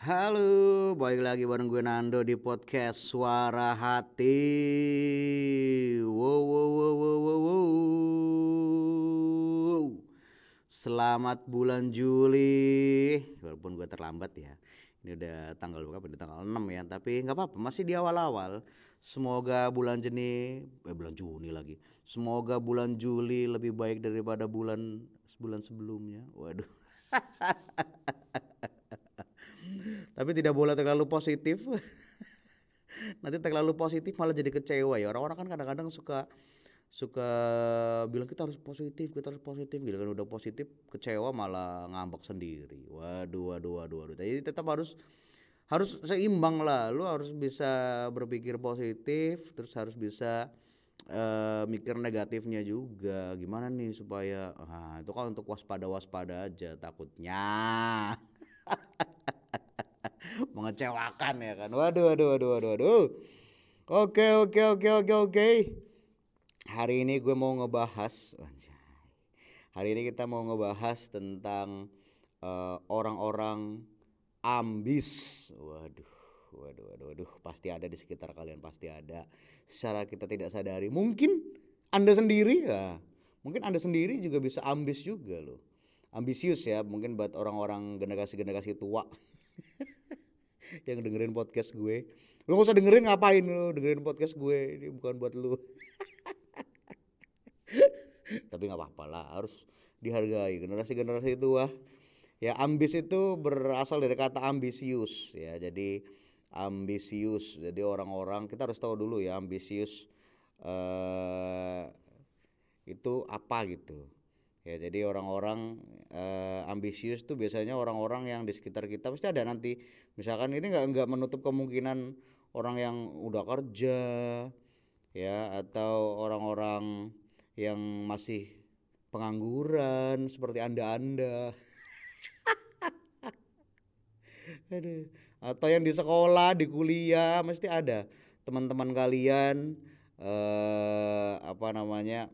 Halo, balik lagi bareng gue Nando di podcast Suara Hati. Wow, wow, wow, wow, wow, wow. Selamat bulan Juli. Walaupun gue terlambat ya. Ini udah tanggal berapa? Ini tanggal 6 ya. Tapi nggak apa-apa, masih di awal-awal. Semoga bulan Juni, eh bulan Juni lagi. Semoga bulan Juli lebih baik daripada bulan bulan sebelumnya. Waduh. Tapi tidak boleh terlalu positif. Nanti terlalu positif malah jadi kecewa ya. Orang-orang kan kadang-kadang suka suka bilang kita harus positif, kita harus positif. Gitu kan udah positif kecewa malah ngambek sendiri. Waduh, waduh, waduh, waduh. Jadi tetap harus harus seimbang lah. Lu harus bisa berpikir positif, terus harus bisa uh, mikir negatifnya juga. Gimana nih supaya nah, itu kan untuk waspada-waspada aja takutnya. mengecewakan ya kan. Waduh, waduh, waduh, waduh, waduh. Oke, oke, oke, oke, oke. Hari ini gue mau ngebahas, hari ini kita mau ngebahas tentang orang orang-orang ambis. Waduh, waduh, waduh, waduh. Pasti ada di sekitar kalian, pasti ada. Secara kita tidak sadari, mungkin anda sendiri ya, mungkin anda sendiri juga bisa ambis juga loh. Ambisius ya, mungkin buat orang-orang generasi-generasi tua. yang dengerin podcast gue. Lu gak usah dengerin ngapain lu dengerin podcast gue? Ini bukan buat lu. Tapi nggak apa-apa lah harus dihargai. Generasi generasi tua. Ya ambis itu berasal dari kata ambisius ya. Jadi ambisius. Jadi orang-orang kita harus tahu dulu ya ambisius uh, itu apa gitu ya jadi orang-orang uh, ambisius tuh biasanya orang-orang yang di sekitar kita pasti ada nanti. Misalkan ini nggak nggak menutup kemungkinan orang yang udah kerja ya atau orang-orang yang masih pengangguran seperti anda anda atau yang di sekolah di kuliah mesti ada teman-teman kalian eh, apa namanya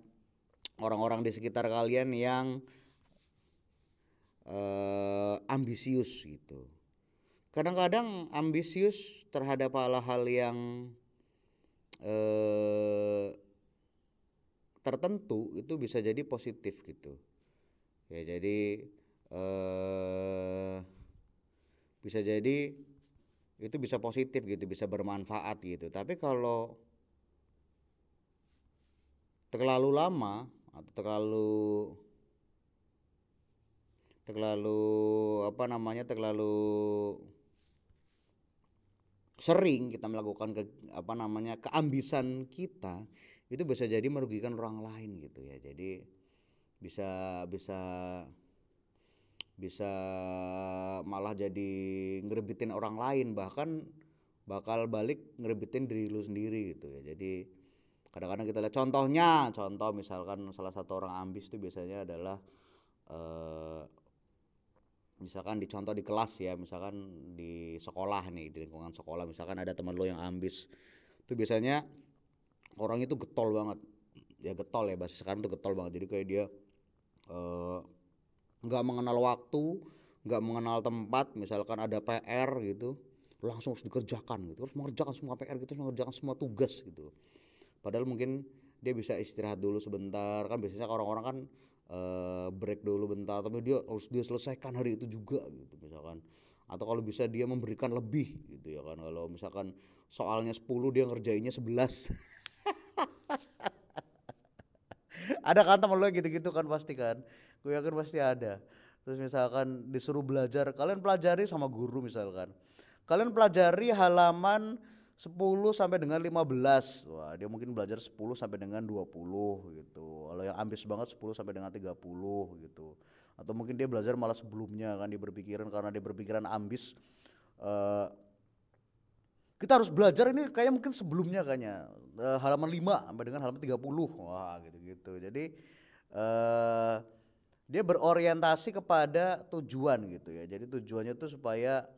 orang-orang di sekitar kalian yang uh, ambisius gitu. Kadang-kadang ambisius terhadap hal-hal yang uh, tertentu itu bisa jadi positif gitu. Ya jadi uh, bisa jadi itu bisa positif gitu, bisa bermanfaat gitu. Tapi kalau terlalu lama atau terlalu terlalu apa namanya terlalu sering kita melakukan ke, apa namanya keambisan kita itu bisa jadi merugikan orang lain gitu ya. Jadi bisa bisa bisa malah jadi ngerebitin orang lain bahkan bakal balik ngerebitin diri lu sendiri gitu ya. Jadi kadang-kadang kita lihat contohnya contoh misalkan salah satu orang ambis itu biasanya adalah uh, misalkan dicontoh di kelas ya misalkan di sekolah nih di lingkungan sekolah misalkan ada teman lo yang ambis. Itu biasanya orang itu getol banget. Ya getol ya bahasa sekarang tuh getol banget. Jadi kayak dia eh, nggak uh, mengenal waktu nggak mengenal tempat misalkan ada PR gitu langsung harus dikerjakan gitu. Harus mengerjakan semua PR gitu harus mengerjakan semua tugas gitu padahal mungkin dia bisa istirahat dulu sebentar. Kan biasanya orang-orang kan uh, break dulu bentar tapi dia harus dia selesaikan hari itu juga gitu misalkan. Atau kalau bisa dia memberikan lebih gitu ya kan. Kalau misalkan soalnya 10 dia ngerjainnya 11 ada kan temen lo gitu-gitu kan pasti kan? Gue yakin pasti ada. Terus misalkan disuruh belajar kalian pelajari sama guru misalkan. Kalian pelajari halaman 10 sampai dengan 15. Wah, dia mungkin belajar 10 sampai dengan 20 gitu. Kalau yang ambis banget 10 sampai dengan 30 gitu. Atau mungkin dia belajar malah sebelumnya kan dia berpikiran karena dia berpikiran ambis uh, kita harus belajar ini kayak mungkin sebelumnya kayaknya uh, halaman 5 sampai dengan halaman 30. Wah, gitu-gitu. Jadi uh, dia berorientasi kepada tujuan gitu ya. Jadi tujuannya tuh supaya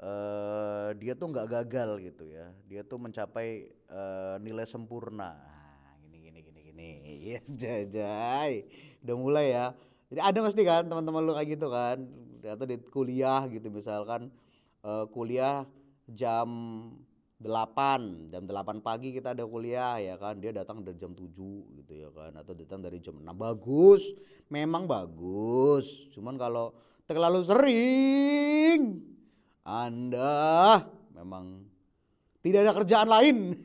uh, dia tuh nggak gagal gitu ya. Dia tuh mencapai uh, nilai sempurna. Nah, gini gini gini gini. Ya jajai udah mulai ya. Jadi ada pasti kan teman-teman lu kayak gitu kan? Atau di kuliah gitu misalkan uh, kuliah jam 8 jam 8 pagi kita ada kuliah ya kan? Dia datang dari jam 7 gitu ya kan? Atau datang dari jam 6 bagus. Memang bagus. Cuman kalau terlalu sering anda memang tidak ada kerjaan lain.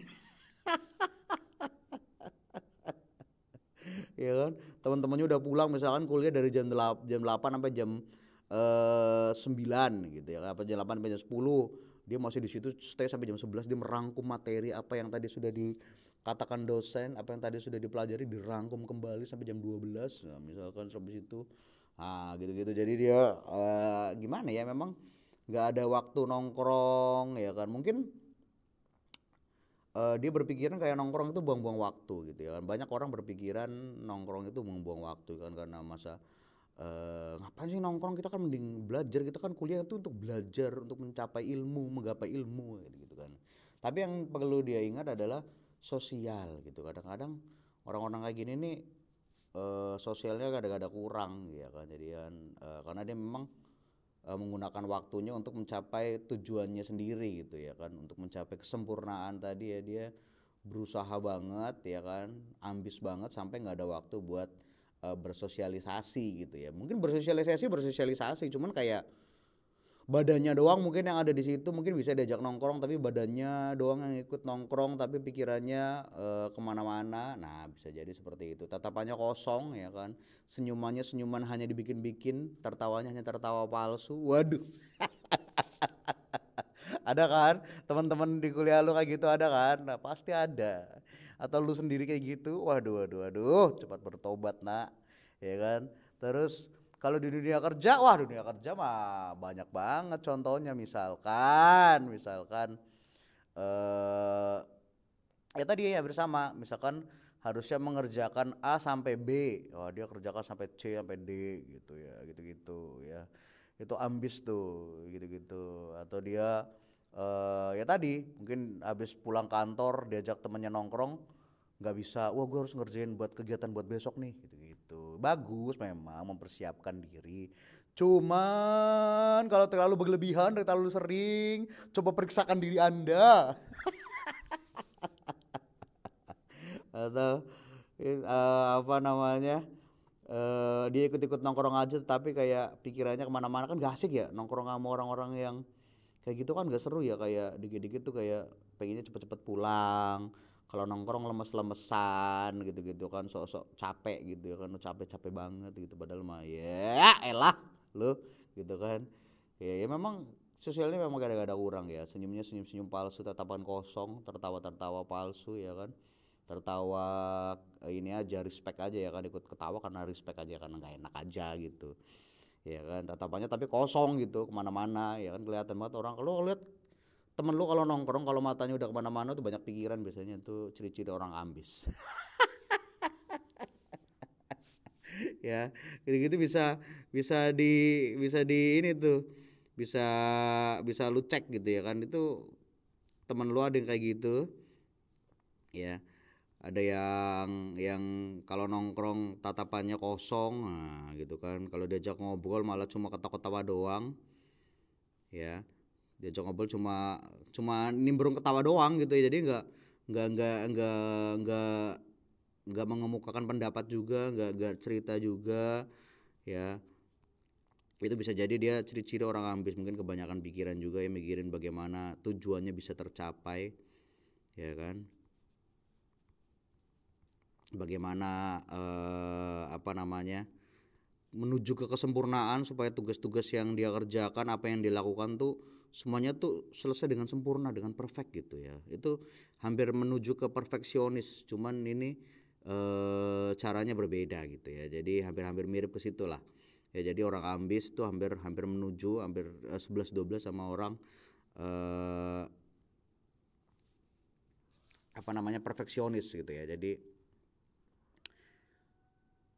Ya kan? Teman-temannya udah pulang misalkan kuliah dari jam 8 jam 8 sampai jam eh, 9 gitu ya apa jam 8 sampai jam 10 dia masih di situ stay sampai jam 11 dia merangkum materi apa yang tadi sudah dikatakan dosen apa yang tadi sudah dipelajari dirangkum kembali sampai jam 12 nah, misalkan sampai situ. Nah gitu-gitu. Jadi dia uh, gimana ya? Memang nggak ada waktu nongkrong ya kan? Mungkin uh, dia berpikiran kayak nongkrong itu buang-buang waktu gitu ya kan? Banyak orang berpikiran nongkrong itu buang-buang waktu kan? Karena masa uh, ngapain sih nongkrong? Kita kan mending belajar. Kita kan kuliah itu untuk belajar untuk mencapai ilmu menggapai ilmu gitu, kan? Tapi yang perlu dia ingat adalah sosial gitu. Kadang-kadang orang-orang kayak gini nih uh, sosialnya kadang-kadang kurang ya kan? Jadi kan uh, karena dia memang menggunakan waktunya untuk mencapai tujuannya sendiri gitu ya kan. Untuk mencapai kesempurnaan tadi ya dia berusaha banget ya kan ambis banget sampai nggak ada waktu buat uh, bersosialisasi gitu ya. Mungkin bersosialisasi bersosialisasi cuman kayak badannya doang mungkin yang ada di situ mungkin bisa diajak nongkrong tapi badannya doang yang ikut nongkrong tapi pikirannya uh, ke mana-mana. Nah bisa jadi seperti itu. Tatapannya kosong ya kan? Senyumannya senyuman hanya dibikin-bikin tertawanya hanya tertawa palsu. Waduh. Ada kan? Teman-teman di kuliah lu kayak gitu ada kan? Nah, pasti ada. Atau lu sendiri kayak gitu? Waduh waduh waduh. Cepat bertobat nak. Ya kan? Terus kalau di dunia kerja wah dunia kerja mah banyak banget contohnya. Misalkan misalkan eh ya tadi ya bersama misalkan harusnya mengerjakan A sampai B. Wah dia kerjakan sampai C sampai D gitu ya gitu-gitu ya. Itu ambis tuh gitu-gitu. Atau dia uh, ya tadi mungkin habis pulang kantor diajak temennya nongkrong nggak bisa. Wah gue harus ngerjain buat kegiatan buat besok nih gitu bagus memang mempersiapkan diri. Cuman kalau terlalu berlebihan terlalu sering coba periksakan diri anda. Atau uh, apa namanya uh, dia ikut-ikut nongkrong aja tapi kayak pikirannya ke mana-mana. Kan gak asik ya nongkrong sama orang-orang yang kayak gitu kan gak seru ya kayak dikit-dikit tuh kayak pengennya cepet-cepet pulang kalau nongkrong lemes-lemesan gitu-gitu kan sok-sok capek gitu ya kan capek-capek banget gitu. Padahal mah ya elah lu gitu kan. Ya ya memang sosialnya memang gak ada kurang ya. Senyumnya senyum-senyum palsu tatapan kosong tertawa-tertawa palsu ya kan. Tertawa ini aja respect aja ya kan ikut ketawa karena respect aja karena nggak enak aja gitu. Ya kan tatapannya tapi kosong gitu ke mana-mana ya kan kelihatan banget orang kalau lihat temen lu kalau nongkrong kalau matanya udah ke mana-mana tuh banyak pikiran biasanya tuh ciri-ciri orang ambis. Ya gitu-gitu bisa bisa di bisa di ini tuh bisa bisa lu cek gitu ya kan itu temen lu ada yang kayak gitu. Ya ada yang yang kalau nongkrong tatapannya kosong nah gitu kan kalau diajak ngobrol malah cuma ketawa-ketawa doang. Ya diajak ngobrol cuma cuma nimbrung ketawa doang gitu ya. Jadi nggak nggak nggak nggak nggak nggak mengemukakan pendapat juga nggak nggak cerita juga ya. Itu bisa jadi dia ciri-ciri orang ambis. Mungkin kebanyakan pikiran juga ya mikirin bagaimana tujuannya bisa tercapai ya kan? Bagaimana eh, apa namanya menuju ke kesempurnaan supaya tugas-tugas yang dia kerjakan apa yang dilakukan tuh semuanya tuh selesai dengan sempurna dengan perfect gitu ya. Itu hampir menuju ke perfeksionis cuman ini eh, caranya berbeda gitu ya. Jadi hampir-hampir mirip ke situ lah. Ya jadi orang ambis tuh hampir hampir menuju hampir eh, 11 12 sama orang eh, apa namanya perfeksionis gitu ya. Jadi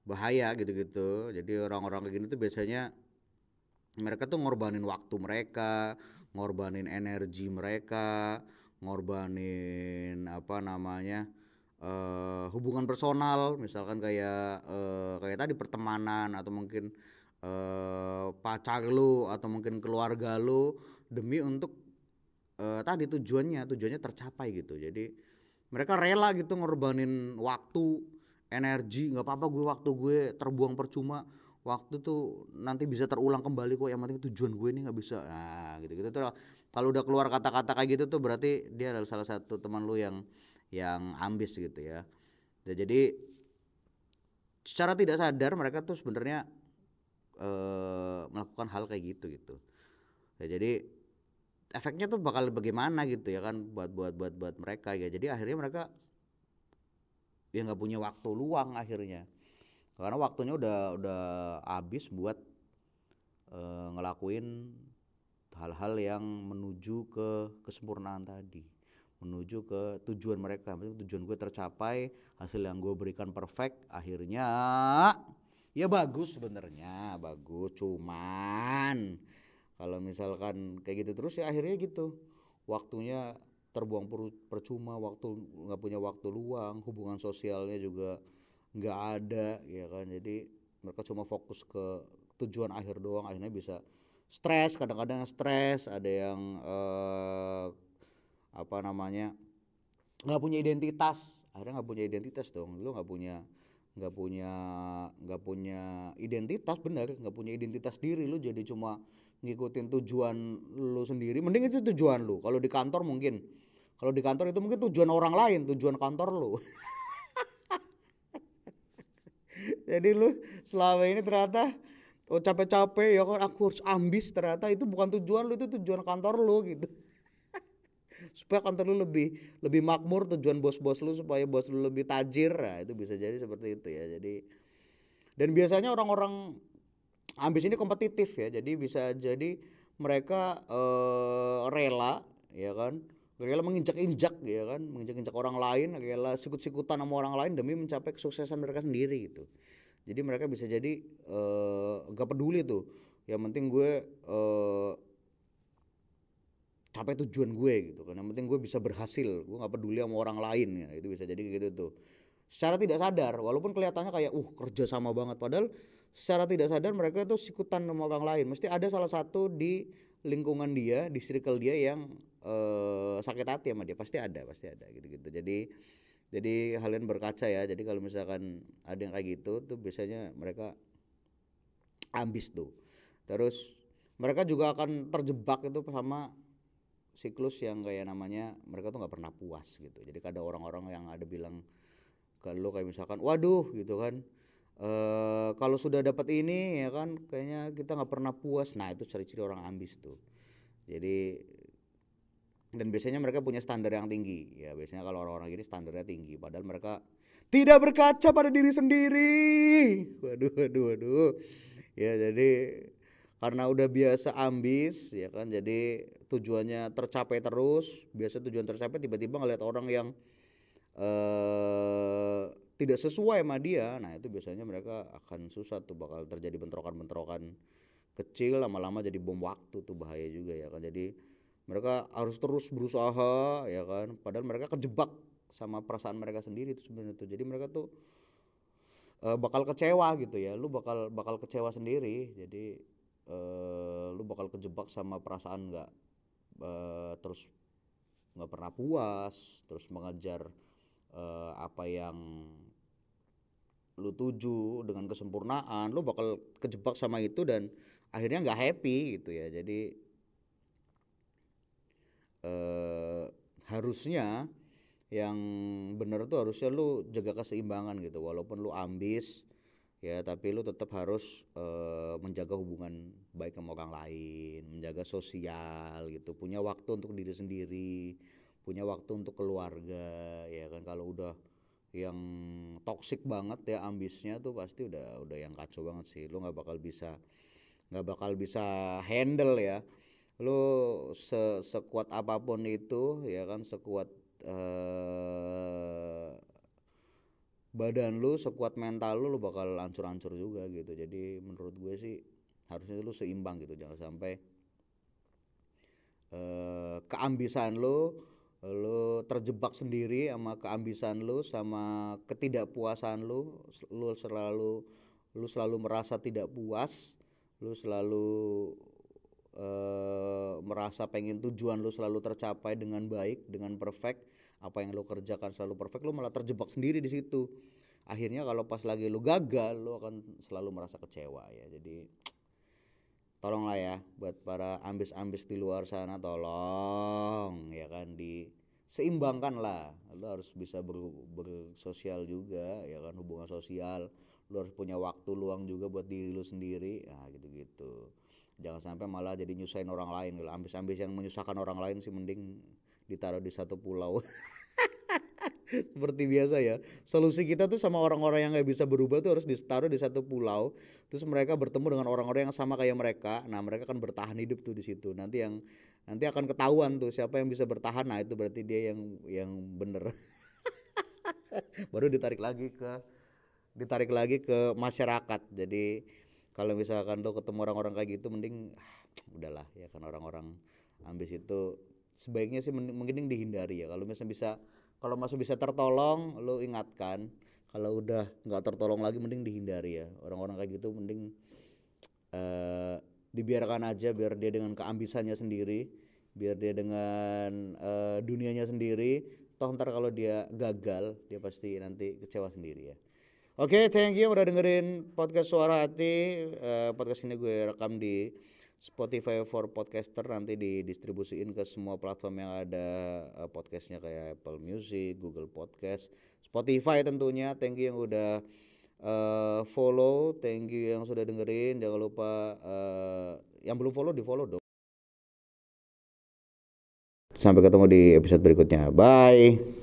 bahaya gitu-gitu. Jadi orang-orang kayak gini tuh biasanya mereka tuh ngorbanin waktu mereka ngorbanin energi mereka ngorbanin apa namanya uh, hubungan personal. Misalkan kayak uh, kayak tadi pertemanan atau mungkin eh, pacar lu atau mungkin keluarga lu demi untuk eh, tadi tujuannya tujuannya tercapai gitu. Jadi mereka rela gitu ngorbanin waktu energi. Nggak apa-apa gue waktu gue terbuang percuma waktu tuh nanti bisa terulang kembali kok yang penting tujuan gue ini nggak bisa. Nah gitu gitu tuh kalau udah keluar kata-kata kayak gitu tuh berarti dia adalah salah satu teman lu yang yang ambis gitu ya. Ya jadi secara tidak sadar mereka tuh sebenarnya e, melakukan hal kayak gitu gitu. Ya jadi efeknya tuh bakal bagaimana gitu ya kan buat buat buat buat mereka ya. Jadi akhirnya mereka ya nggak punya waktu luang akhirnya karena waktunya udah udah habis buat e, ngelakuin hal-hal yang menuju ke kesempurnaan tadi. Menuju ke tujuan mereka. Tujuan gue tercapai hasil yang gue berikan perfect akhirnya ya bagus sebenarnya. Bagus cuman kalau misalkan kayak gitu terus ya akhirnya gitu. Waktunya terbuang percuma waktu nggak punya waktu luang. Hubungan sosialnya juga nggak ada ya kan? Jadi mereka cuma fokus ke tujuan akhir doang akhirnya bisa stres kadang-kadang stres ada yang eh, apa namanya nggak punya identitas. Akhirnya nggak punya identitas dong. Lu nggak punya nggak punya nggak punya identitas bener nggak punya identitas diri lu jadi cuma ngikutin tujuan lu sendiri. Mending itu tujuan lu. Kalau di kantor mungkin. Kalau di kantor itu mungkin tujuan orang lain tujuan kantor lu jadi lu selama ini ternyata oh capek-capek ya kan aku harus ambis ternyata. Itu bukan tujuan lu itu tujuan kantor lu gitu. Supaya kantor lu lebih lebih makmur tujuan bos-bos lu supaya bos lu lebih tajir. Nah itu bisa jadi seperti itu ya. Jadi dan biasanya orang-orang ambis ini kompetitif ya. Jadi bisa jadi mereka eh, rela ya kan. Rela menginjak-injak ya kan. Menginjak-injak orang lain rela sikut-sikutan sama orang lain demi mencapai kesuksesan mereka sendiri gitu jadi mereka bisa jadi eh, gak peduli tuh. Yang penting gue eh, capai tujuan gue gitu kan. Yang penting gue bisa berhasil. Gue nggak peduli sama orang lain ya. Itu bisa jadi gitu tuh. Secara tidak sadar walaupun kelihatannya kayak uh kerja sama banget. Padahal secara tidak sadar mereka itu sikutan sama orang lain. Mesti ada salah satu di lingkungan dia di circle dia yang uh, sakit hati sama dia. Pasti ada pasti ada gitu gitu jadi jadi kalian berkaca ya. Jadi kalau misalkan ada yang kayak gitu tuh biasanya mereka ambis tuh. Terus mereka juga akan terjebak itu sama siklus yang kayak namanya mereka tuh nggak pernah puas gitu. Jadi ada orang-orang yang ada bilang lo kayak misalkan waduh gitu kan. E, kalau sudah dapat ini ya kan kayaknya kita nggak pernah puas. Nah itu ciri-ciri orang ambis tuh. Jadi dan biasanya mereka punya standar yang tinggi. Ya biasanya kalau orang-orang ini standarnya tinggi. Padahal mereka tidak berkaca pada diri sendiri. Waduh waduh waduh. Ya jadi karena udah biasa ambis ya kan jadi tujuannya tercapai terus biasa tujuan tercapai tiba-tiba ngeliat orang yang eh, tidak sesuai sama dia nah itu biasanya mereka akan susah tuh bakal terjadi bentrokan-bentrokan kecil lama-lama jadi bom waktu tuh bahaya juga ya kan. Jadi mereka harus terus berusaha ya kan? Padahal mereka kejebak sama perasaan mereka sendiri itu sebenarnya tuh. Jadi mereka tuh uh, bakal kecewa gitu ya. Lu bakal bakal kecewa sendiri. Jadi uh, lu bakal kejebak sama perasaan nggak uh, terus nggak pernah puas terus mengejar uh, apa yang lu tuju dengan kesempurnaan. Lu bakal kejebak sama itu dan akhirnya nggak happy gitu ya. Jadi uh, harusnya yang bener tuh harusnya lu jaga keseimbangan gitu. Walaupun lu ambis ya tapi lu tetap harus uh, menjaga hubungan baik sama orang lain menjaga sosial gitu. Punya waktu untuk diri sendiri punya waktu untuk keluarga ya kan. Kalau udah yang toksik banget ya ambisnya tuh pasti udah udah yang kacau banget sih. Lu nggak bakal bisa nggak bakal bisa handle ya lu se sekuat apa pun itu ya kan sekuat uh, badan lu sekuat mental lu lu bakal hancur-hancur juga gitu. Jadi menurut gue sih harusnya lu seimbang gitu. Jangan sampai uh, keambisan lu lu terjebak sendiri sama keambisan lu sama ketidakpuasan lu lu selalu lu selalu merasa tidak puas lu selalu uh, merasa pengen tujuan lu selalu tercapai dengan baik dengan perfect apa yang lu kerjakan selalu perfect lu malah terjebak sendiri di situ. Akhirnya kalau pas lagi lu gagal lu akan selalu merasa kecewa ya. Jadi tolonglah ya buat para ambis-ambis di luar sana tolong ya kan di seimbangkan lah lu harus bisa ber, bersosial juga ya kan hubungan sosial. Lu harus punya waktu luang juga buat diri lu sendiri nah gitu-gitu jangan sampai malah jadi nyusahin orang lain. Kalau ambis-ambis yang menyusahkan orang lain sih mending ditaruh di satu pulau. Seperti biasa ya. Solusi kita tuh sama orang-orang yang nggak bisa berubah tuh harus ditaruh di satu pulau. Terus mereka bertemu dengan orang-orang yang sama kayak mereka. Nah mereka akan bertahan hidup tuh di situ. Nanti yang nanti akan ketahuan tuh siapa yang bisa bertahan. Nah itu berarti dia yang yang bener. Baru ditarik lagi ke ditarik lagi ke masyarakat. Jadi kalau misalkan lo ketemu orang-orang kayak gitu mending ah, udahlah ya kan orang-orang ambis itu. Sebaiknya sih mending dihindari ya. Kalau misalnya bisa kalau masih bisa tertolong lo ingatkan. Kalau udah nggak tertolong lagi mending dihindari ya. Orang-orang kayak gitu mending uh, dibiarkan aja biar dia dengan keambisannya sendiri biar dia dengan uh, dunianya sendiri. Toh ntar kalau dia gagal dia pasti nanti kecewa sendiri ya oke okay, thank you udah dengerin podcast suara hati uh, podcast ini gue rekam di Spotify for podcaster nanti didistribusiin ke semua platform yang ada uh, podcastnya kayak Apple Music, Google Podcast, Spotify tentunya. Thank you yang udah uh, follow, thank you yang sudah dengerin. Jangan lupa uh, yang belum follow di follow dong. Sampai ketemu di episode berikutnya. Bye.